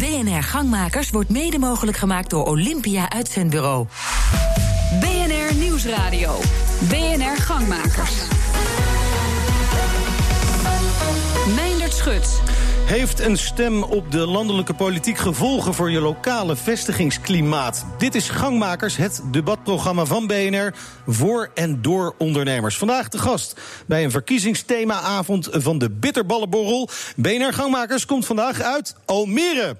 BNR Gangmakers wordt mede mogelijk gemaakt door Olympia Uitzendbureau. BNR Nieuwsradio. BNR Gangmakers. Meindert Schut. Heeft een stem op de landelijke politiek gevolgen voor je lokale vestigingsklimaat? Dit is Gangmakers, het debatprogramma van BNR voor en door ondernemers. Vandaag de gast bij een verkiezingsthemaavond van de Bitterballenborrel. BNR Gangmakers komt vandaag uit Almere.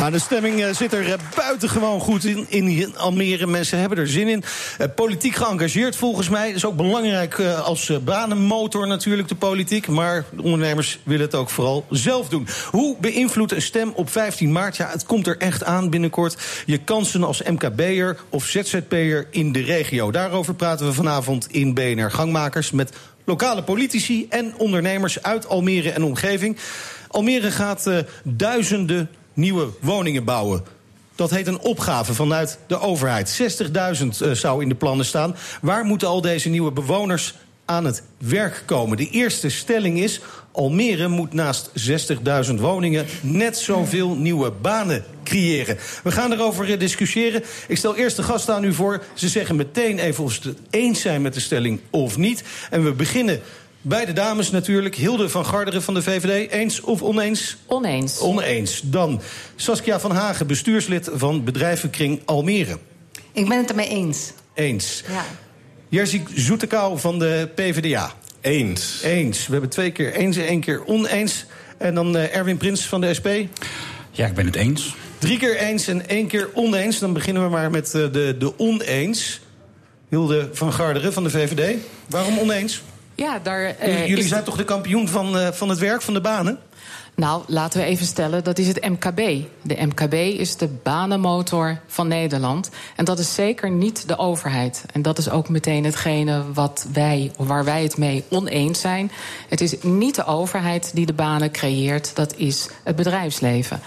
Maar de stemming eh, zit er eh, buitengewoon goed in, in Almere. Mensen hebben er zin in. Eh, politiek geëngageerd volgens mij. is ook belangrijk als banenmotor natuurlijk, de politiek. Maar de ondernemers willen het ook vooral zelf doen. Hoe beïnvloedt een stem op 15 maart? Ja, het komt er echt aan binnenkort. Je kansen als MKB'er of ZZP'er in de regio. Daarover praten we vanavond in BNR Gangmakers... met lokale politici en ondernemers uit Almere en omgeving. Almere gaat uh, duizenden nieuwe woningen bouwen. Dat heet een opgave vanuit de overheid. 60.000 uh, zou in de plannen staan. Waar moeten al deze nieuwe bewoners aan het werk komen? De eerste stelling is: Almere moet naast 60.000 woningen net zoveel nieuwe banen creëren. We gaan erover eh, discussiëren. Ik stel eerst de gast aan u voor. Ze zeggen meteen even of ze het eens zijn met de stelling of niet. En we beginnen bij de dames natuurlijk. Hilde van Garderen van de VVD. Eens of oneens? Oneens. Oneens. Dan Saskia van Hagen, bestuurslid van bedrijvenkring Almere. Ik ben het ermee eens. Eens. Ja. Jerzy Zoetekau van de PvdA. Eens. Eens. We hebben twee keer eens en één keer oneens. En dan uh, Erwin Prins van de SP. Ja, ik ben het eens. Drie keer eens en één keer oneens. Dan beginnen we maar met uh, de, de oneens. Hilde van Garderen van de VVD. Waarom oneens? Ja, daar, uh, Jullie zijn toch de kampioen van, uh, van het werk, van de banen? Nou, laten we even stellen, dat is het MKB. De MKB is de banenmotor van Nederland. En dat is zeker niet de overheid. En dat is ook meteen hetgene wat wij, waar wij het mee oneens zijn. Het is niet de overheid die de banen creëert, dat is het bedrijfsleven.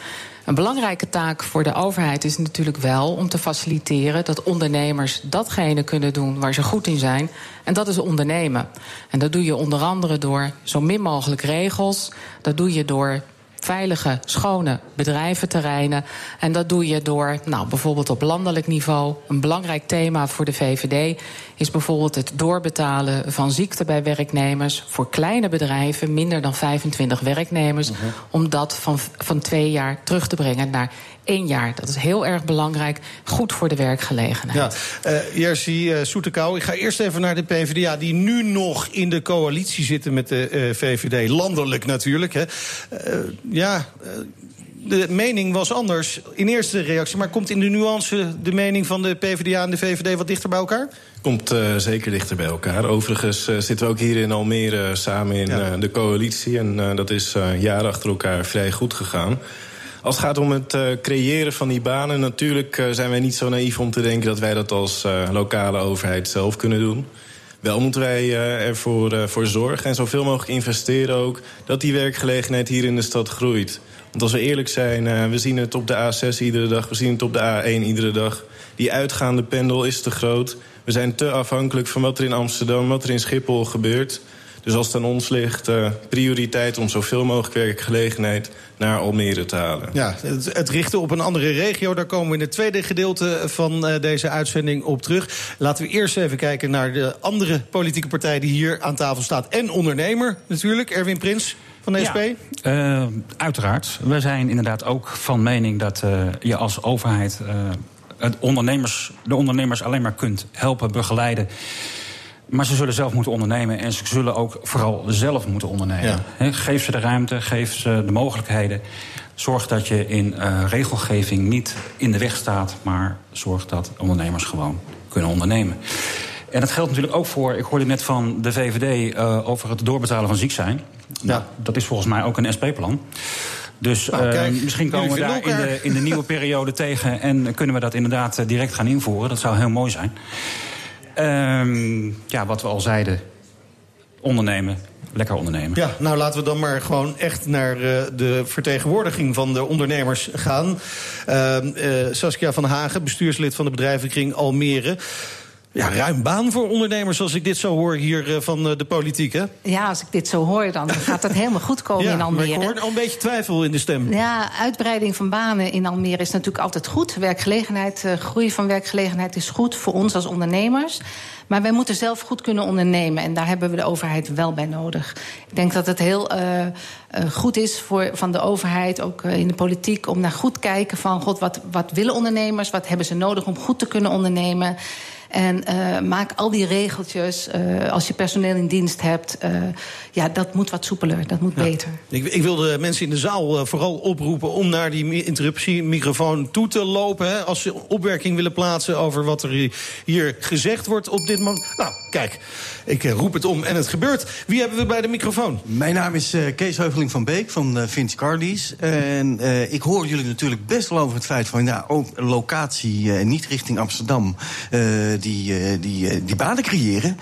Een belangrijke taak voor de overheid is natuurlijk wel om te faciliteren dat ondernemers datgene kunnen doen waar ze goed in zijn. En dat is ondernemen. En dat doe je onder andere door zo min mogelijk regels. Dat doe je door veilige, schone bedrijventerreinen. En dat doe je door, nou, bijvoorbeeld op landelijk niveau. Een belangrijk thema voor de VVD is bijvoorbeeld het doorbetalen van ziekte bij werknemers. Voor kleine bedrijven, minder dan 25 werknemers. Mhm. Om dat van, van twee jaar terug te brengen naar één jaar. Dat is heel erg belangrijk. Goed voor de werkgelegenheid. Ja, uh, Jerzy uh, Soetekau, ik ga eerst even naar de PvdA... die nu nog in de coalitie zitten met de uh, VVD. Landelijk natuurlijk. Hè. ja, de mening was anders in eerste reactie. Maar komt in de nuance de mening van de PvdA en de VVD wat dichter bij elkaar? Komt uh, zeker dichter bij elkaar. Overigens uh, zitten we ook hier in Almere samen in ja. uh, de coalitie. En dat is jaren achter elkaar vrij goed gegaan. Als het gaat om het creëren van die banen, natuurlijk zijn wij niet zo naïef om te denken dat wij dat als lokale overheid zelf kunnen doen. Wel moeten wij ervoor voor zorgen en zoveel mogelijk investeren ook dat die werkgelegenheid hier in de stad groeit. Want als we eerlijk zijn, we zien het op de A6 iedere dag, we zien het op de A1 iedere dag. Die uitgaande pendel is te groot. We zijn te afhankelijk van wat er in Amsterdam, wat er in Schiphol gebeurt. Dus als het aan ons ligt, uh, prioriteit om zoveel mogelijk werkgelegenheid naar Almere te halen. Ja, het, richten op een andere regio, daar komen we in het tweede gedeelte van uh, deze uitzending op terug. Laten we eerst even kijken naar de andere politieke partij die hier aan tafel staat. En ondernemer natuurlijk, Erwin Prins. Van de SP? Ja, uh, uiteraard. We zijn inderdaad ook van mening dat uh, je als overheid het ondernemers, de ondernemers alleen maar kunt helpen, begeleiden. Maar ze zullen zelf moeten ondernemen en ze zullen ook vooral zelf moeten ondernemen. Ja. Geef ze de ruimte, geef ze de mogelijkheden. Zorg dat je in regelgeving niet in de weg staat, maar zorg dat ondernemers gewoon kunnen ondernemen. En dat geldt natuurlijk ook voor, ik hoorde net van de VVD uh, over het doorbetalen van ziek zijn. Ja. Nou, dat is volgens mij ook een SP-plan. Dus nou, kijk, uh, misschien komen we daar in de, in de nieuwe periode tegen en kunnen we dat inderdaad direct gaan invoeren. Dat zou heel mooi zijn. Um, ja, wat we al zeiden, ondernemen, lekker ondernemen. Ja, nou laten we dan maar gewoon echt naar uh, de vertegenwoordiging van de ondernemers gaan. Uh, Saskia van Hagen, bestuurslid van de bedrijvenkring Almere. Ja, ruim baan voor ondernemers als ik dit zo hoor hier eh, van eh, de politiek, hè? Ja, als ik dit zo hoor, dan gaat het helemaal goed komen ja, in Almere. Maar ik hoor al een beetje twijfel in de stem. Ja, uitbreiding van banen in Almere is natuurlijk altijd goed. Werkgelegenheid, uh, groei van werkgelegenheid is goed voor ons als ondernemers. Maar wij moeten zelf goed kunnen ondernemen. En daar hebben we de overheid wel bij nodig. Ik denk dat het heel uh, goed is voor, van de overheid, ook in de politiek, om naar goed kijken van God, wat, wat willen ondernemers? Wat hebben ze nodig om goed te kunnen ondernemen? En uh, maak al die regeltjes, uh, als je personeel in dienst hebt... Uh, ja, dat moet wat soepeler, dat moet ja. beter. Ik, ik wil de mensen in de zaal vooral oproepen... om naar die interruptiemicrofoon toe te lopen... Hè, als ze opwerking willen plaatsen over wat er hier gezegd wordt op dit moment. Nou, kijk, ik roep het om en het gebeurt. Wie hebben we bij de microfoon? Mijn naam is Kees Heuveling van Beek van Vince Cardies. En ik hoor jullie natuurlijk best wel over het feit van... ja, ook locatie niet richting Amsterdam die, die, die banen creëren.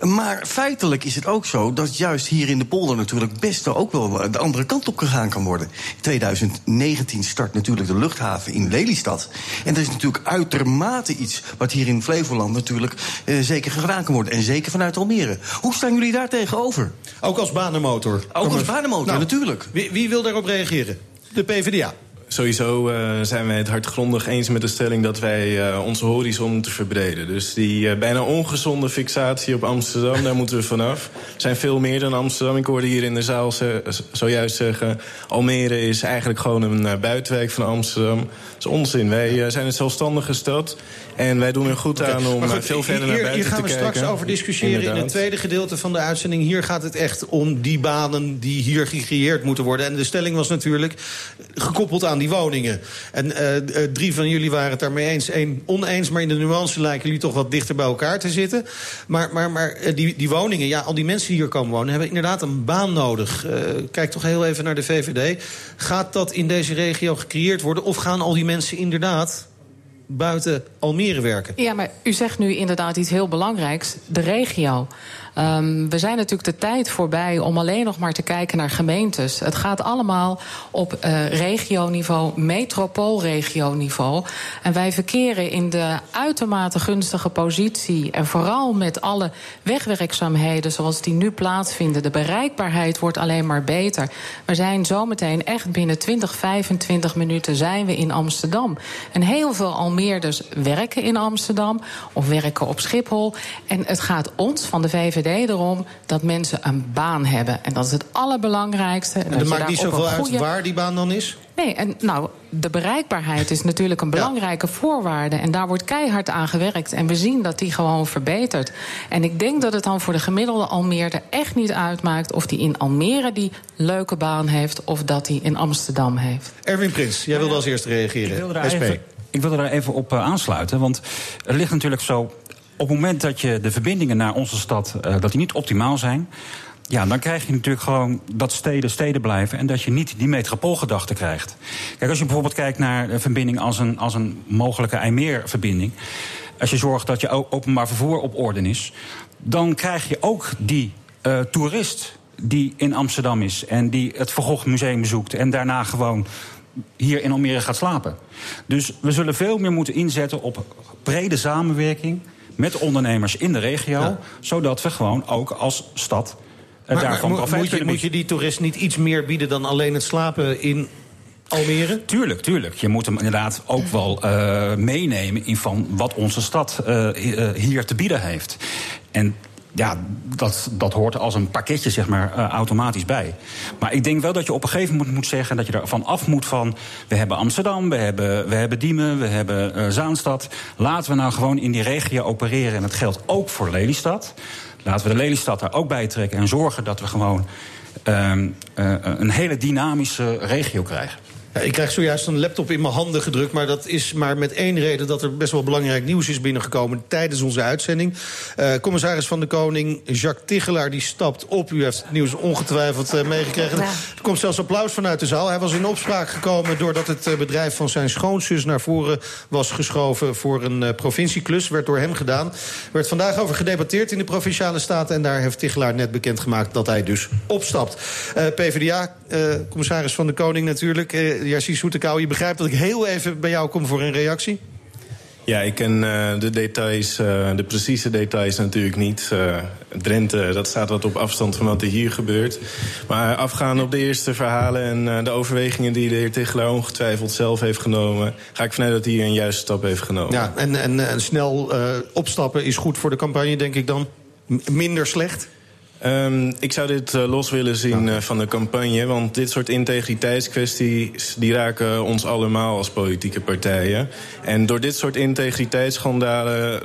Maar feitelijk is het ook zo dat juist hier in de polder natuurlijk best ook wel de andere kant op gegaan kan worden. In 2019 start natuurlijk de luchthaven in Lelystad. En dat is natuurlijk uitermate iets wat hier in Flevoland natuurlijk eh, zeker gedaan kan worden. En zeker vanuit Almere. Hoe staan jullie daar tegenover? Ook als banenmotor. Ook als banenmotor, nou, natuurlijk. Wie, wie wil daarop reageren? De PvdA. Sowieso uh, zijn wij het hardgrondig eens met de stelling dat wij uh, onze horizon moeten verbreden. Dus die uh, bijna ongezonde fixatie op Amsterdam, daar moeten we vanaf. Er zijn veel meer dan Amsterdam. Ik hoorde hier in de zaal ze, zojuist zeggen... Almere is eigenlijk gewoon een buitenwijk van Amsterdam. Dat is onzin. Wij zijn een zelfstandige stad. En wij doen er goed okay. aan om goed, veel verder hier, naar buiten te kijken. Hier gaan we straks over discussiëren Inderdaad. in het tweede gedeelte van de uitzending. Hier gaat het echt om die banen die hier gecreëerd moeten worden. En de stelling was natuurlijk gekoppeld aan die woningen. En uh, drie van jullie waren het daarmee eens. Oneens, maar in de nuance lijken jullie toch wat dichter bij elkaar te zitten. Maar, maar, maar die, die woningen, ja, al die mensen die hier komen wonen... hebben inderdaad een baan nodig. Kijk toch heel even naar de VVD. Gaat dat in deze regio gecreëerd worden? Of gaan al die mensen inderdaad buiten Almere werken. Ja, maar u zegt nu inderdaad iets heel belangrijks. De regio. Um, we zijn natuurlijk de tijd voorbij om alleen nog maar te kijken naar gemeentes. Het gaat allemaal op uh, regioniveau, metropoolregioniveau. En wij verkeren in de uitermate gunstige positie. En vooral met alle wegwerkzaamheden zoals die nu plaatsvinden. De bereikbaarheid wordt alleen maar beter. We zijn zometeen echt binnen 20, 25 minuten zijn we in Amsterdam. En heel veel Almeerders werken in Amsterdam of werken op Schiphol. En het gaat ons van de VVD erom dat mensen een baan hebben. En dat is het allerbelangrijkste. En, en dat maakt niet zoveel goede... uit waar die baan dan is? Nee, en nou, de bereikbaarheid is natuurlijk een belangrijke ja. voorwaarde. En daar wordt keihard aan gewerkt. En we zien dat die gewoon verbetert. En ik denk dat het dan voor de gemiddelde Almeerder echt niet uitmaakt... of die in Almere die leuke baan heeft... of dat hij in Amsterdam heeft. Erwin Prins, jij wilde als eerste reageren. Ik wilde daar, SP. Even, ik wilde daar even op uh, aansluiten. Want er ligt natuurlijk zo op het moment dat je de verbindingen naar onze stad uh, dat die niet optimaal zijn. Ja, dan krijg je natuurlijk gewoon dat steden steden blijven en dat je niet die metropoolgedachte krijgt. Kijk, als je bijvoorbeeld kijkt naar een verbinding als een, als een mogelijke IJmeer-verbinding. Als je zorgt dat je openbaar vervoer op orde is, dan krijg je ook die uh, toerist die in Amsterdam is en die het Van Gogh Museum bezoekt en daarna gewoon hier in Almere gaat slapen. Dus we zullen veel meer moeten inzetten op brede samenwerking met ondernemers in de regio. Ja. Zodat we gewoon ook als stad maar, daarvan maar, moet, je, moet je die toerist niet iets meer bieden dan alleen het slapen in Almere? Tuurlijk, tuurlijk. Je moet hem inderdaad ook wel uh, meenemen in van wat onze stad uh, uh, hier te bieden heeft. En ja, dat, dat hoort als een pakketje zeg maar, uh, automatisch bij. Maar ik denk wel dat je op een gegeven moment moet zeggen... dat je ervan af moet van... we hebben Amsterdam, we hebben, we hebben Diemen, we hebben uh, Zaanstad. Laten we nou gewoon in die regio opereren. En dat geldt ook voor Lelystad. Laten we de Lelystad daar ook bij trekken... en zorgen dat we gewoon uh, een hele dynamische regio krijgen. Ja, ik krijg zojuist een laptop in mijn handen gedrukt... maar dat is maar met één reden dat er best wel belangrijk nieuws is binnengekomen... tijdens onze uitzending. Uh, commissaris van de Koning, Jacques Tichelaar, die stapt op. U heeft het nieuws ongetwijfeld uh, meegekregen. Ja. Er komt zelfs applaus vanuit de zaal. Hij was in opspraak gekomen doordat het uh, bedrijf van zijn schoonzus... naar voren was geschoven voor een uh, provincieklus. Werd door hem gedaan. Er werd vandaag over gedebatteerd in de Provinciale Staten... en daar heeft Tichelaar net bekendgemaakt dat hij dus opstapt. PvdA, commissaris van de Koning natuurlijk... Jassie Soetekau, je begrijpt dat ik heel even bij jou kom voor een reactie? Ja, ik ken uh, de details, uh, de precieze details natuurlijk niet. Uh, Drenthe, dat staat wat op afstand van wat er hier gebeurt. Maar afgaande op de eerste verhalen en de overwegingen die de heer Tichelaar ongetwijfeld zelf heeft genomen, ga ik vanuit dat hij een juiste stap heeft genomen. Ja, en, en, en snel opstappen is goed voor de campagne, denk ik dan? M minder slecht? Um, ik zou dit uh, los willen zien uh, van de campagne. Want dit soort integriteitskwesties die raken ons allemaal als politieke partijen. En door dit soort integriteitsschandalen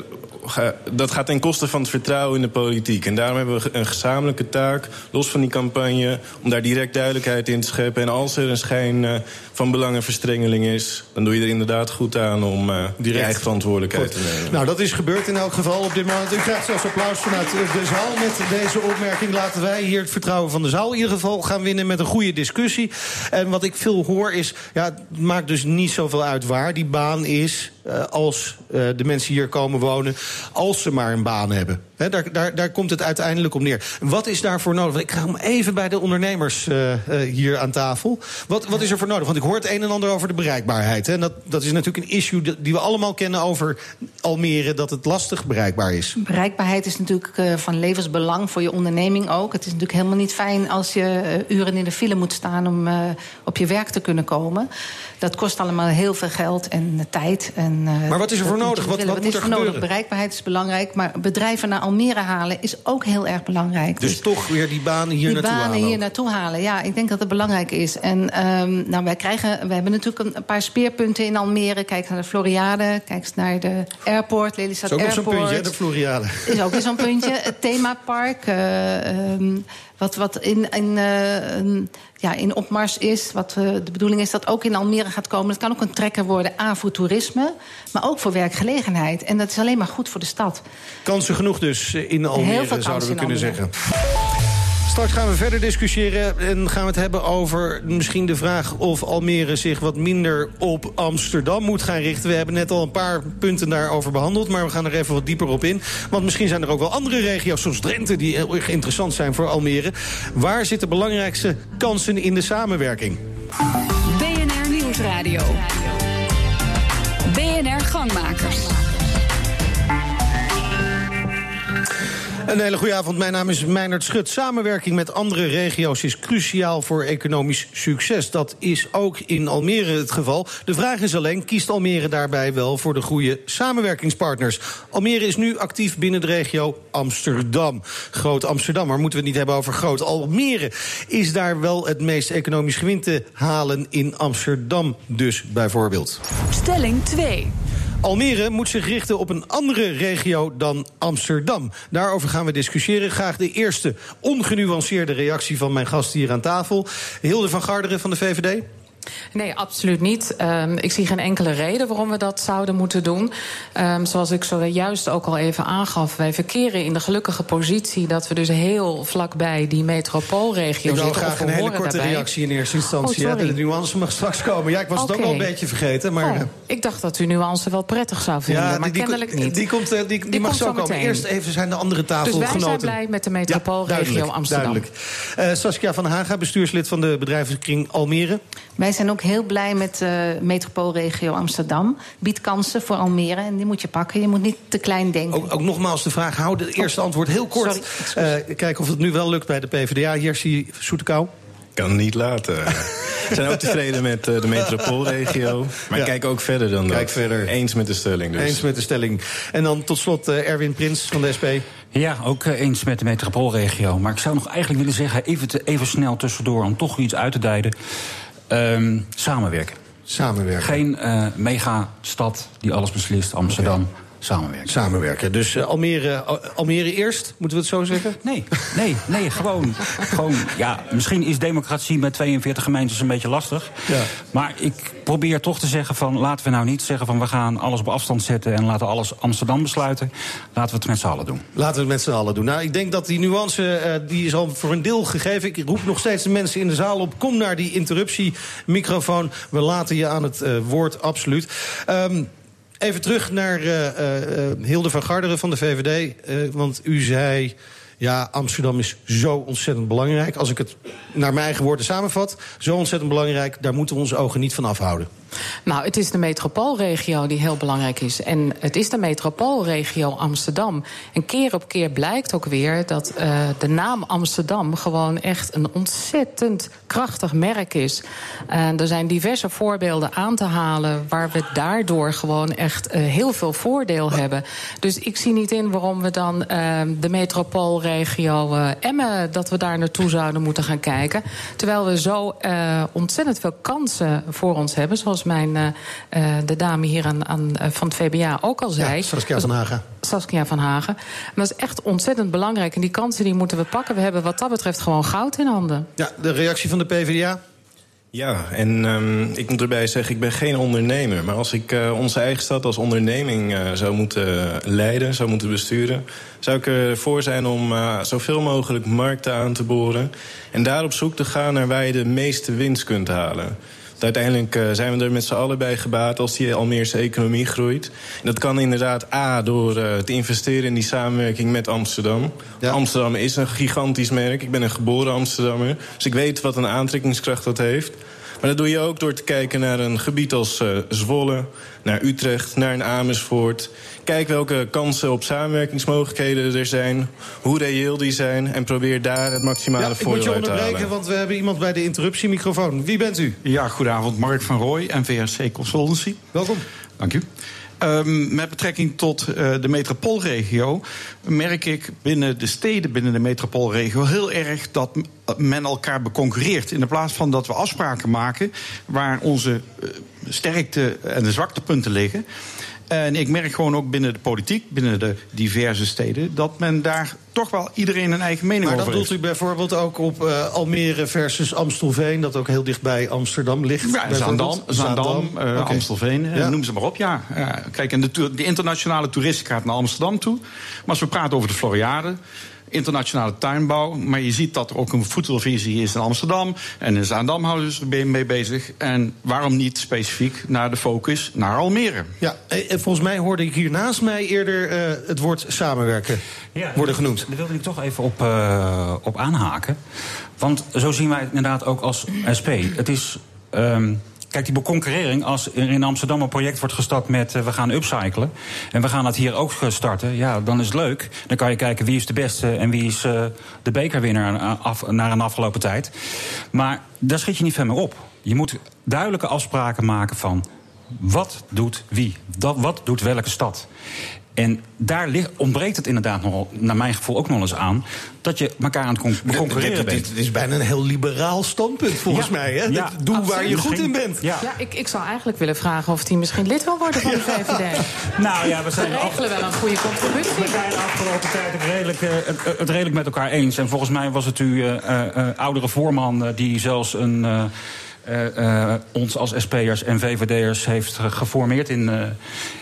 dat gaat ten koste van het vertrouwen in de politiek. En daarom hebben we een gezamenlijke taak, los van die campagne... om daar direct duidelijkheid in te scheppen. En als er een schijn uh, van belangenverstrengeling is... dan doe je er inderdaad goed aan om die eigen verantwoordelijkheid goed. te nemen. Nou, dat is gebeurd in elk geval op dit moment. U krijgt zelfs applaus vanuit de zaal met deze opmerking. Laten wij hier het vertrouwen van de zaal in ieder geval gaan winnen... met een goede discussie. En wat ik veel hoor is, ja, het maakt dus niet zoveel uit waar die baan is... Uh, als de mensen hier komen wonen als ze maar een baan hebben. He, daar, daar, daar komt het uiteindelijk op neer. Wat is daarvoor nodig? Ik ga hem even bij de ondernemers uh, uh, hier aan tafel. Wat, wat is er voor nodig? Want ik hoor het een en ander over de bereikbaarheid. En dat, dat is natuurlijk een issue die we allemaal kennen over Almere... dat het lastig bereikbaar is. Bereikbaarheid is natuurlijk uh, van levensbelang voor je onderneming ook. Het is natuurlijk helemaal niet fijn als je uren in de file moet staan... om op je werk te kunnen komen. Dat kost allemaal heel veel geld en tijd. En, maar wat is er voor nodig? Wat, wat, wat moet is er nodig? Bereikbaarheid is belangrijk, maar bedrijven naar Almere halen is ook heel erg belangrijk. Dus, dus toch weer die banen hier die naartoe banen halen? hier naartoe halen, ja. Ik denk dat het belangrijk is. En um, nou, wij, krijgen, we hebben natuurlijk een paar speerpunten in Almere. Kijk naar de Floriade, kijk naar de airport, Lelystad. Airport. Is ook zo'n puntje, de Floriade. Is ook weer zo'n puntje. Het themapark, uh, um, wat, wat in, in, uh, um, ja, in opmars is. Wat uh, de bedoeling is dat ook in Almere gaat komen. Het kan ook een trekker worden aan voor toerisme, maar ook voor werkgelegenheid. En dat is alleen maar goed voor de stad. Kansen genoeg dus in Almere, zouden we kunnen zeggen. Straks gaan we verder discussiëren en gaan we het hebben over misschien de vraag of Almere zich wat minder op Amsterdam moet gaan richten. We hebben net al een paar punten daarover behandeld, maar we gaan er even wat dieper op in. Want misschien zijn er ook wel andere regio's, zoals Drenthe, die heel erg interessant zijn voor Almere. Waar zitten de belangrijkste kansen in de samenwerking? BNR Nieuwsradio. BNR Gangmakers. Een hele goede avond. Mijn naam is Meinert Schut. Samenwerking met andere regio's is cruciaal voor economisch succes. Dat is ook in Almere het geval. De vraag is alleen, kiest Almere daarbij wel voor de goede samenwerkingspartners? Almere is nu actief binnen de regio Amsterdam. Groot Amsterdam, maar moeten we het niet hebben over Groot Almere. Is daar wel het meest economisch gewin te halen in Amsterdam dus bijvoorbeeld? Stelling 2. Almere moet zich richten op een andere regio dan Amsterdam. Daarover gaan we discussiëren. Graag de eerste ongenuanceerde reactie van mijn gast hier aan tafel. Hilde van Garderen van de VVD. Nee, absoluut niet. Um, ik zie geen enkele reden waarom we dat zouden moeten doen. Um, zoals ik zojuist ook al even aangaf, wij verkeren in de gelukkige positie dat we dus heel vlakbij die metropoolregio zitten. Ik wil graag een hele korte daarbij. reactie in eerste instantie. Oh, ja, de nuance mag straks komen. Ja, ik was okay. het ook al een beetje vergeten. Maar, oh, ik dacht dat u nuance wel prettig zou vinden, ja, maar die, kennelijk die, niet. Die, komt, die, die, die mag komt zo komen. Meteen. Eerst even zijn de andere tafelgenoten. Dus wij zijn blij met de metropoolregio ja, Amsterdam. Duidelijk. Uh, Saskia van Haga, bestuurslid van de bedrijvenskring Almere. Wij zijn ook heel blij met de uh, metropoolregio Amsterdam. Biedt kansen voor Almere en die moet je pakken. Je moet niet te klein denken. Ook, ook nogmaals de vraag, hou het eerste oh. antwoord heel kort. Uh, kijken of het nu wel lukt bij de PvdA. Jerzy Soetekau. Kan niet laten. We zijn ook tevreden met uh, de metropoolregio. Maar ja. kijk ook verder dan kijk dat. Verder. Eens met de stelling dus. Eens met de stelling. En dan tot slot uh, Erwin Prins van de SP. Ja, ook uh, eens met de metropoolregio. Maar ik zou nog eigenlijk willen zeggen, even, te, even snel tussendoor... om toch iets uit te duiden. Um, samenwerken. Samenwerken. Geen uh, megastad die alles beslist, Amsterdam. Okay. Samenwerken. Samenwerken. Dus uh, Almere, Almere eerst, moeten we het zo zeggen? Nee, nee, nee, gewoon, gewoon. Ja, misschien is democratie met 42 gemeentes een beetje lastig. Ja. Maar ik probeer toch te zeggen van... laten we nou niet zeggen van we gaan alles op afstand zetten... en laten alles Amsterdam besluiten. Laten we het met z'n allen doen. Laten we het met z'n allen doen. Nou, ik denk dat die nuance, uh, die is al voor een deel gegeven. Ik roep nog steeds de mensen in de zaal op. Kom naar die interruptiemicrofoon. We laten je aan het uh, woord, absoluut. Um, Even terug naar uh, uh, Hilde van Garderen van de VVD. Want u zei, ja, Amsterdam is zo ontzettend belangrijk. Als ik het naar mijn eigen woorden samenvat, zo ontzettend belangrijk... daar moeten we onze ogen niet van afhouden. Nou, het is de metropoolregio die heel belangrijk is. En het is de metropoolregio Amsterdam. En keer op keer blijkt ook weer dat uh, de naam Amsterdam gewoon echt een ontzettend krachtig merk is. En er zijn diverse voorbeelden aan te halen waar we daardoor gewoon echt uh, heel veel voordeel hebben. Dus ik zie niet in waarom we dan uh, de metropoolregio Emmen, dat we daar naartoe zouden moeten gaan kijken. Terwijl we zo ontzettend veel kansen voor ons hebben, zoals mijn, uh, de dame hier aan, aan, van het VBA ook al zei. Ja, Saskia van Hagen. Saskia van Hagen. Maar dat is echt ontzettend belangrijk. En die kansen die moeten we pakken. We hebben wat dat betreft gewoon goud in handen. Ja, de reactie van de PvdA? Ja, en um, ik moet erbij zeggen, ik ben geen ondernemer. Maar als ik uh, onze eigen stad als onderneming uh, zou moeten leiden, zou moeten besturen... zou ik ervoor zijn om uh, zoveel mogelijk markten aan te boren... en daar op zoek te gaan naar waar je de meeste winst kunt halen uiteindelijk uh, zijn we er met z'n allen bij gebaat als die Almeerse economie groeit. En dat kan inderdaad A, door uh, te investeren in die samenwerking met Amsterdam. Ja. Amsterdam is een gigantisch merk. Ik ben een geboren Amsterdammer. Dus ik weet wat een aantrekkingskracht dat heeft. Maar dat doe je ook door te kijken naar een gebied als uh, Zwolle, naar Utrecht, naar een Amersfoort. Kijk welke kansen op samenwerkingsmogelijkheden er zijn, hoe reëel die zijn en probeer daar het maximale ja, voordeel uit te halen. Ik moet je onderbreken, want we hebben iemand bij de interruptiemicrofoon. Wie bent u? Ja, goedenavond. Mark van Rooij, NVRC Consultancy. Welkom. Dank u. Um, met betrekking tot uh, de metropoolregio merk ik binnen de steden, binnen de metropoolregio, heel erg dat men elkaar beconcurreert. In de plaats van dat we afspraken maken waar onze uh, sterkte en de zwaktepunten liggen. En ik merk gewoon ook binnen de politiek, binnen de diverse steden, dat men daar toch wel iedereen een eigen mening maar over heeft. Maar dan doelt u bijvoorbeeld ook op uh, Almere versus Amstelveen, dat ook heel dichtbij Amsterdam ligt? Ja, Zaandam, Zaandam uh, okay. Amstelveen, okay. noem ze maar op. Ja. Uh, kijk, en de, de internationale toeristen gaat naar Amsterdam toe. Maar als we praten over de Floriade internationale tuinbouw. Maar je ziet dat er ook een voedselvisie is in Amsterdam. En in Zaandam houden ze er mee bezig. En waarom niet specifiek naar de focus naar Almere? Ja, en volgens mij hoorde ik hier naast mij eerder uh, het woord samenwerken ja, worden genoemd. Daar wilde ik toch even op, uh, op aanhaken. Want zo zien wij het inderdaad ook als SP. Het is... Um, Kijk, die beconcurrering, als er in Amsterdam een project wordt gestart met uh, we gaan upcyclen. En we gaan dat hier ook starten. Ja, dan is het leuk. Dan kan je kijken wie is de beste en wie is uh, de bekerwinnaar af, naar een afgelopen tijd. Maar daar schiet je niet ver meer op. Je moet duidelijke afspraken maken van wat doet wie? Wat doet welke stad? En daar ligt, ontbreekt het inderdaad nog, naar mijn gevoel ook nog eens aan, dat je elkaar aan het concurreren bent. Dit is bijna een heel liberaal standpunt volgens ja, mij. Hè? Ja, Doe absoluut. waar je goed in bent. Ja, ja ik, ik zou eigenlijk willen vragen of hij misschien lid wil worden van de VVD. nou ja, we zijn we regelen wel een goede contributie. We zijn de afgelopen tijd het redelijk, uh, het, het, redelijk met elkaar eens. En volgens mij was het uw uh, uh, oudere voorman die zelfs een. Uh, uh, ons als SP'ers en VVD'ers heeft geformeerd in, uh,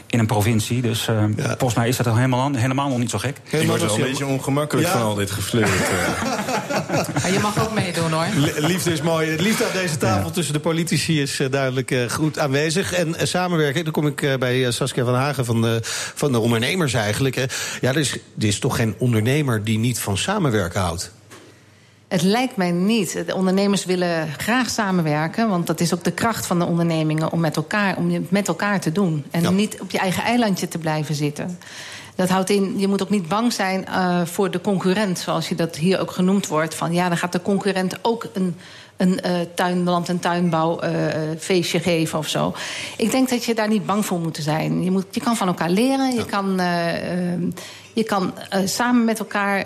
in een provincie. Dus ja. volgens mij is dat al helemaal, helemaal nog niet zo gek. Ik word wel een beetje ongemakkelijk ja. van al dit geflirt. ja, je mag ook meedoen hoor. Liefde is mooi. Het liefde aan deze tafel tussen de politici is duidelijk goed aanwezig. En samenwerken, dan kom ik bij Saskia van Hagen van de, van de ondernemers eigenlijk. Ja, er is, er is toch geen ondernemer die niet van samenwerken houdt? Het lijkt mij niet. De ondernemers willen graag samenwerken, want dat is ook de kracht van de ondernemingen om met elkaar, om het met elkaar te doen. En ja. niet op je eigen eilandje te blijven zitten. Dat houdt in, je moet ook niet bang zijn uh, voor de concurrent, zoals je dat hier ook genoemd wordt. Van ja, dan gaat de concurrent ook een, een uh, tuinland- en tuinbouwfeestje uh, geven of zo. Ik denk dat je daar niet bang voor moet zijn. Je, moet, je kan van elkaar leren, je ja. kan. Je kan samen met elkaar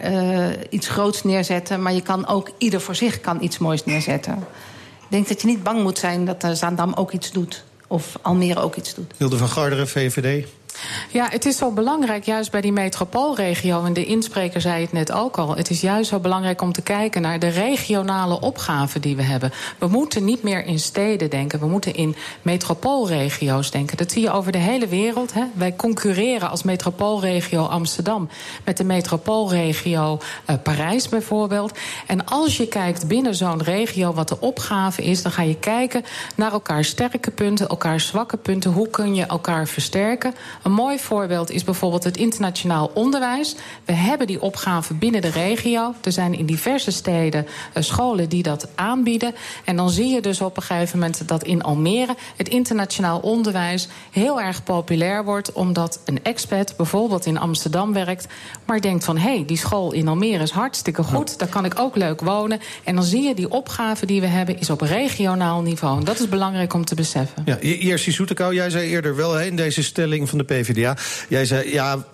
iets groots neerzetten, maar je kan ook ieder voor zich kan iets moois neerzetten. Ik denk dat je niet bang moet zijn dat Zaandam ook iets doet. Of Almere ook iets doet. Hilde van Garderen, VVD. Ja, het is zo belangrijk, juist bij die metropoolregio. En de inspreker zei het net ook al. Het is juist zo belangrijk om te kijken naar de regionale opgaven die we hebben. We moeten niet meer in steden denken. We moeten in metropoolregio's denken. Dat zie je over de hele wereld. Hè. Wij concurreren als metropoolregio Amsterdam met de metropoolregio uh, Parijs bijvoorbeeld. En als je kijkt binnen zo'n regio wat de opgave is, dan ga je kijken naar elkaar sterke punten, elkaar zwakke punten. Hoe kun je elkaar versterken? Een mooi voorbeeld is bijvoorbeeld het internationaal onderwijs. We hebben die opgave binnen de regio. Er zijn in diverse steden uh, scholen die dat aanbieden. En dan zie je dus op een gegeven moment dat in Almere het internationaal onderwijs heel erg populair wordt. Omdat een expat bijvoorbeeld in Amsterdam werkt, maar denkt van hé, hey, die school in Almere is hartstikke goed. Daar kan ik ook leuk wonen. En dan zie je die opgave die we hebben is op regionaal niveau. En dat is belangrijk om te beseffen. Ja, Jerzy Soetekau, jij zei eerder wel hè, in deze stelling van de PvdA. Jij zei ja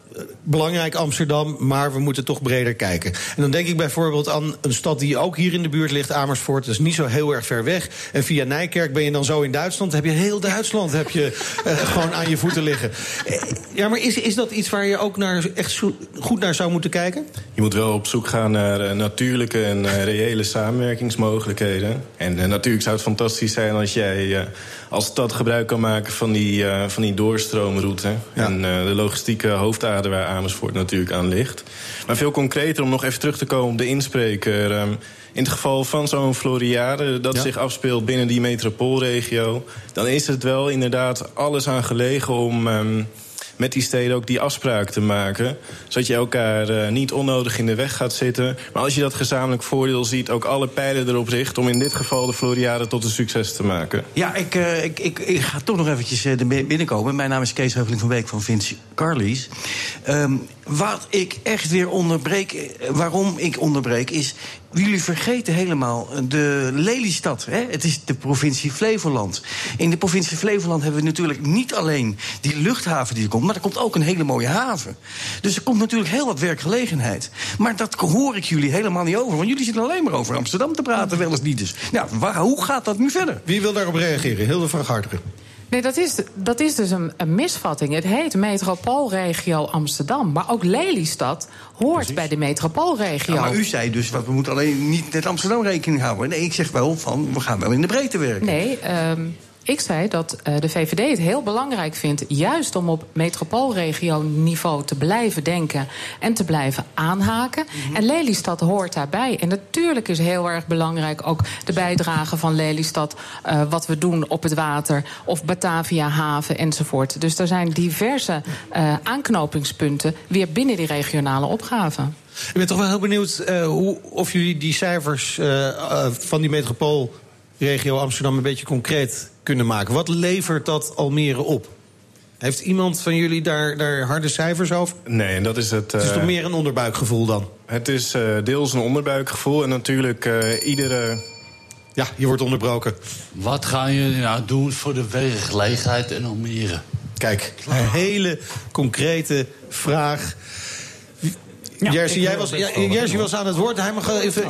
belangrijk Amsterdam, maar we moeten toch breder kijken. En dan denk ik bijvoorbeeld aan een stad die ook hier in de buurt ligt, Amersfoort. Dat is niet zo heel erg ver weg. En via Nijkerk ben je dan zo in Duitsland. heb je heel Duitsland heb je, uh, gewoon aan je voeten liggen. Eh, ja, maar is, is dat iets waar je ook naar, echt goed naar zou moeten kijken? Je moet wel op zoek gaan naar uh, natuurlijke en reële samenwerkingsmogelijkheden. En natuurlijk zou het fantastisch zijn als jij als stad gebruik kan maken van die, van die doorstroomroute. Ja. En de logistieke hoofdader waar Amersfoort natuurlijk aan ligt. Maar veel concreter, om nog even terug te komen op de inspreker. Um, in het geval van zo'n Floriade, dat ja. zich afspeelt binnen die metropoolregio... dan is het wel inderdaad alles aan gelegen om... Um, met die steden ook die afspraak te maken. Zodat je elkaar uh, niet onnodig in de weg gaat zitten. Maar als je dat gezamenlijk voordeel ziet, ook alle pijlen erop richt... om in dit geval de Floriade tot een succes te maken. Ja, ik, uh, ik, ik, ik, ga toch nog eventjes uh, binnenkomen. Mijn naam is Kees Heuveling van Week van Vince Carlies. Um, wat ik echt weer onderbreek, waarom ik onderbreek, is jullie vergeten helemaal de Lelystad. Hè? Het is de provincie Flevoland. In de provincie Flevoland hebben we natuurlijk niet alleen die luchthaven die er komt, maar er komt ook een hele mooie haven. Dus er komt natuurlijk heel wat werkgelegenheid. Maar dat hoor ik jullie helemaal niet over, want jullie zitten alleen maar over Amsterdam te praten, wel eens niet dus. Nou, waar, hoe gaat dat nu verder? Wie wil daarop reageren? Hilde van Garteren. Nee, dat is, dat is dus een, een, misvatting. Het heet metropoolregio Amsterdam. Maar ook Lelystad hoort Precies. bij de metropoolregio. Ja, maar u zei dus, we moeten alleen niet met Amsterdam rekening houden. Nee, ik zeg wel van, we gaan wel in de breedte werken. Nee, um, ik zei dat uh, de VVD het heel belangrijk vindt, juist om op metropoolregio-niveau te blijven denken en te blijven aanhaken. Mm -hmm. En Lelystad hoort daarbij. En natuurlijk is heel erg belangrijk ook de bijdrage van Lelystad, uh, wat we doen op het water, of Batavia haven enzovoort. Dus er zijn diverse uh, aanknopingspunten weer binnen die regionale opgaven. Ik ben toch wel heel benieuwd uh, hoe, of jullie die cijfers uh, uh, van die metropoolregio Amsterdam een beetje concreet kunnen maken. Wat levert dat Almere op? Heeft iemand van jullie daar, daar harde cijfers over? Nee, en dat is het. Het is toch meer een onderbuikgevoel dan? Het is uh, deels een onderbuikgevoel en natuurlijk uh, iedere. Ja, je wordt onderbroken. Wat gaan jullie nou doen voor de werkgelegenheid in Almere? Kijk, een hele concrete vraag. Ja, Jerzy, jij was, ja, Jerzy was aan het woord. Hij mag even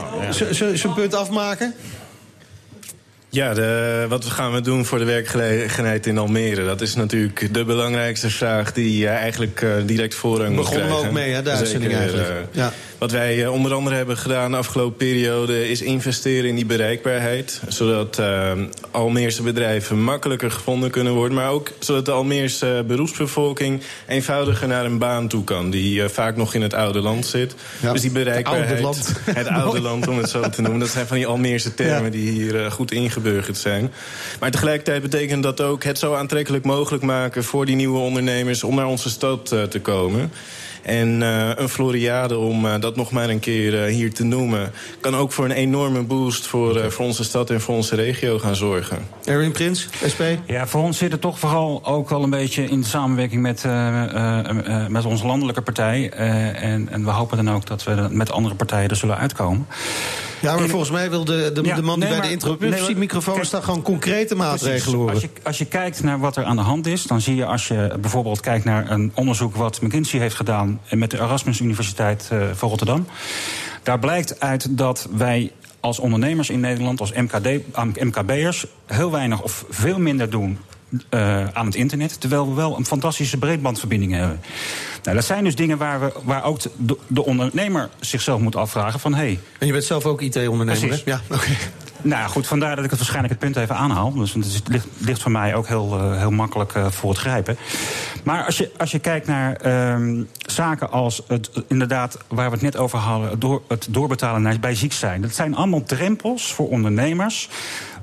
zijn punt afmaken. Ja, de, wat gaan we doen voor de werkgelegenheid in Almere? Dat is natuurlijk de belangrijkste vraag die eigenlijk uh, direct voorrang moet krijgen. Begonnen we ook mee, hè, de uitzending eigenlijk. Uh, ja. Wat wij uh, onder andere hebben gedaan de afgelopen periode... is investeren in die bereikbaarheid. Zodat uh, Almeerse bedrijven makkelijker gevonden kunnen worden. Maar ook zodat de Almeerse beroepsbevolking... eenvoudiger naar een baan toe kan. Die uh, vaak nog in het oude land zit. Ja. Dus die bereikbaarheid... Het oude land. Het oude land, om het zo te noemen. Dat zijn van die Almeerse termen ja. die hier goed ingeburgerd zijn. Maar tegelijkertijd betekent dat ook het zo aantrekkelijk mogelijk maken... voor die nieuwe ondernemers om naar onze stad te komen. En uh, een Floriade, om uh, dat nog maar een keer uh, hier te noemen... kan ook voor een enorme boost voor, voor onze stad en voor onze regio gaan zorgen. Erwin Prins, SP? Ja, voor ons zit het toch vooral ook wel een beetje in samenwerking... met, met onze landelijke partij. en, en we hopen dan ook dat we met andere partijen er zullen uitkomen. Ja, maar volgens mij wil de, de, ja, de man die nee, bij de introductiemicrofoon nee, staat... gewoon concrete maatregelen horen. Als je, als je kijkt naar wat er aan de hand is... dan zie je als je bijvoorbeeld kijkt naar een onderzoek... wat McKinsey heeft gedaan met de Erasmus Universiteit uh, van Rotterdam. Daar blijkt uit dat wij als ondernemers in Nederland, als MKD, MKB'ers... heel weinig of veel minder doen uh, aan het internet. Terwijl we wel een fantastische breedbandverbinding hebben. Nou, dat zijn dus dingen waar, we, waar ook de, de ondernemer zichzelf moet afvragen van... Hey, en je bent zelf ook IT-ondernemer, Ja, oké. Okay. Nou goed, vandaar dat ik het waarschijnlijk het punt even aanhaal. Dus het ligt, ligt voor mij ook heel, uh, heel makkelijk uh, voor het grijpen. Maar als je, als je kijkt naar um, zaken als het, inderdaad, waar we het net over hadden, door, het doorbetalen naar, bij ziek zijn. Dat zijn allemaal drempels voor ondernemers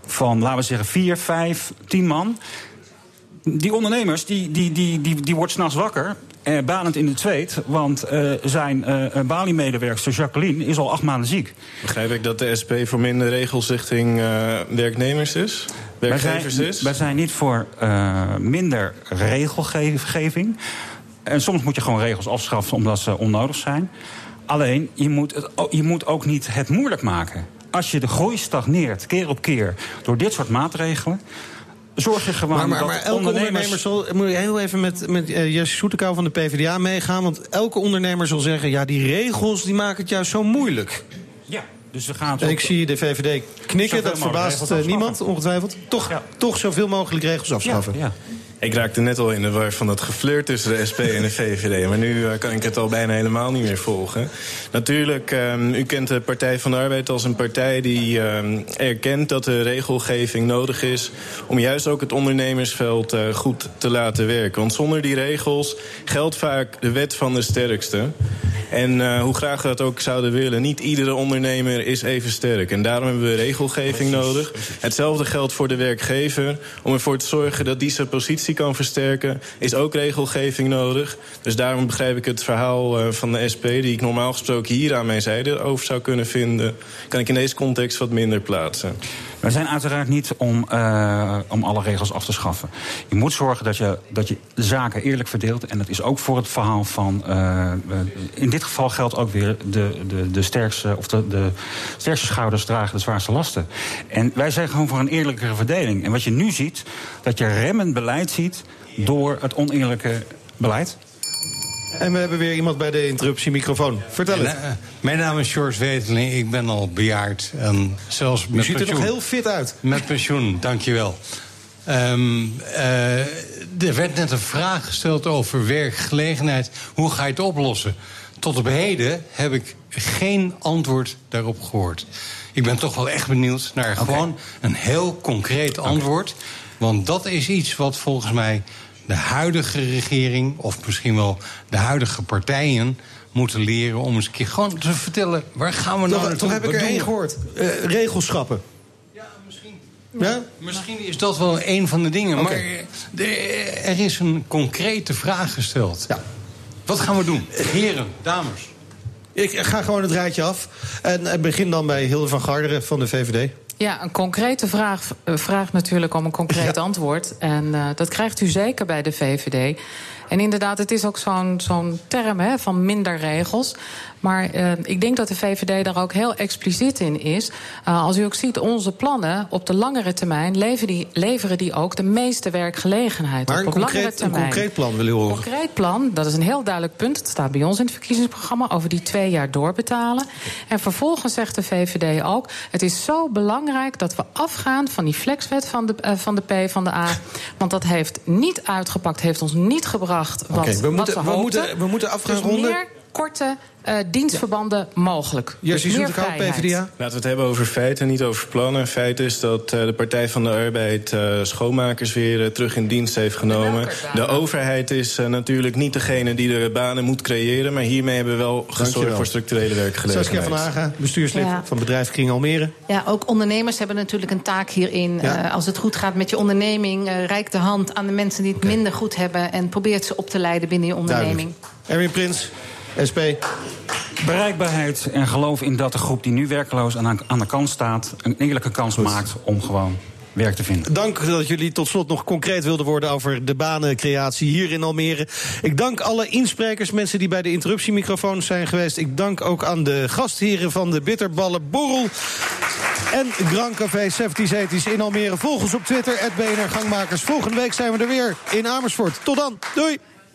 van, laten we zeggen, vier, vijf, tien man die ondernemers die, die, die, die, die wordt s'nachts wakker. Eh, banend in de zweet. Want eh, zijn eh, Bali-medewerkster Jacqueline is al acht maanden ziek. Begrijp ik dat de SP voor minder regels richting eh, werknemers is? Werkgevers wij zijn, is? Wij zijn niet voor eh, minder regelgeving. En soms moet je gewoon regels afschaffen omdat ze onnodig zijn. Alleen, je moet, het, je moet ook niet het moeilijk maken. Als je de groei stagneert, keer op keer, door dit soort maatregelen... zorg je gewoon Maar, maar, dat elke ondernemer zal. Moet je heel even met, met eh, Jesse Soetekou van de PvdA meegaan. Want elke ondernemer zal zeggen: ja, die regels die maken het juist zo moeilijk. Ja, dus we gaan ik zie de VVD knikken, dat verbaast eh, niemand, ongetwijfeld. Toch, toch zoveel mogelijk regels afschaffen. Ja, Ik raakte net al in de war van dat geflirt tussen de SP en de VVD. Maar nu eh, kan ik het al bijna helemaal niet meer volgen. Natuurlijk, ehm, u kent de Partij van de Arbeid als een partij die ehm, erkent dat de regelgeving nodig is. om juist ook het ondernemersveld eh, goed te laten werken. Want zonder die regels geldt vaak de wet van de sterkste. En eh, hoe graag we dat ook zouden willen, niet iedere ondernemer is even sterk. En daarom hebben we regelgeving nodig. Hetzelfde geldt voor de werkgever. Om ervoor te zorgen dat die zijn positie kan versterken, is ook regelgeving nodig. Dus daarom begrijp ik het verhaal eh, van de SP, die ik normaal gesproken hier aan mijn zijde over zou kunnen vinden, kan ik in deze context wat minder plaatsen. Wij zijn uiteraard niet om, eh, om alle regels af te schaffen. Je moet zorgen dat je, dat je zaken eerlijk verdeelt. En dat is ook voor het verhaal van. eh, in dit geval geldt ook weer de, de, de, sterkste, of de, de sterkste schouders dragen de zwaarste lasten. En wij zijn gewoon voor een eerlijkere verdeling. En wat je nu ziet, dat je remmend beleid ziet door het oneerlijke beleid. En we hebben weer iemand bij de interruptiemicrofoon. Vertel het. Mijn naam is George Weteling. Ik ben al bejaard. En zelfs U met ziet er nog heel fit uit. Met pensioen, dankjewel. Ehm eh, er werd net een vraag gesteld over werkgelegenheid. Hoe ga je het oplossen? Tot op heden heb ik geen antwoord daarop gehoord. Ik ben toch wel echt benieuwd naar gewoon een heel concreet antwoord. Want dat is iets wat volgens mij de huidige regering... of misschien wel de huidige partijen moeten leren... om eens een keer gewoon te vertellen... waar gaan we nou naartoe? toch heb ik er één gehoord. Eh, regels schrappen. Ja? Misschien is dat wel een van de dingen. Maar er, er is een concrete vraag gesteld. Wat gaan we doen? Heren, dames. Ik ga gewoon het rijtje af. En begin dan bij Hilde van Garderen van de VVD. Ja, een concrete vraag eh, vraagt natuurlijk om een concreet antwoord. En eh, dat krijgt u zeker bij de VVD. En inderdaad, het is ook zo'n zo'n term hè, van minder regels. Maar eh, ik denk dat de VVD daar ook heel expliciet in is. Eh, als u ook ziet, onze plannen op de langere termijn leveren die, leveren die ook de meeste werkgelegenheid. Maar op. een concreet, een concreet plan willen we horen. concreet plan, dat is een heel duidelijk punt. Het staat bij ons in het verkiezingsprogramma over die twee jaar doorbetalen. En vervolgens zegt de VVD ook: het is zo belangrijk dat we afgaan van die flexwet van de, eh, van de P van de A. Want dat heeft niet uitgepakt, heeft ons niet gebracht wat, we wat moeten- we we hoopten. moeten- we moeten af gaan dus ronden. Korte eh, dienstverbanden mogelijk. Jesse dus meer vrijheid. PvdA. Laten we het hebben over feiten, niet over plannen. Feit is dat eh, de Partij van de Arbeid eh, schoonmakers weer terug in dienst heeft genomen. De overheid is eh, natuurlijk niet degene die de banen moet creëren. Maar hiermee hebben we wel gezorgd Dankjewel. voor structurele werkgelegenheid. Saskia van Haga, bestuurslid Ja. van bedrijf Kring Almere. Ja, ook ondernemers hebben natuurlijk een taak hierin. Ja. Eh, als het goed gaat met je onderneming, eh reik de hand aan de mensen die het minder goed hebben en probeert ze op te leiden binnen je onderneming. Duidelijk. Erwin Prins, SP. Bereikbaarheid en geloof in dat de groep die nu werkloos aan, aan de kant staat... een eerlijke kans maakt om gewoon werk te vinden. Dank dat jullie tot slot nog concreet wilden worden over de banencreatie hier in Almere. Ik dank alle insprekers, mensen die bij de interruptiemicrofoons zijn geweest. Ik dank ook aan de gastheren van de Bitterballen Borrel. En Grand Café 70's 80's in Almere. Volg ons op Twitter, BNR Gangmakers. Volgende week zijn we er weer in Amersfoort. Tot dan, doei!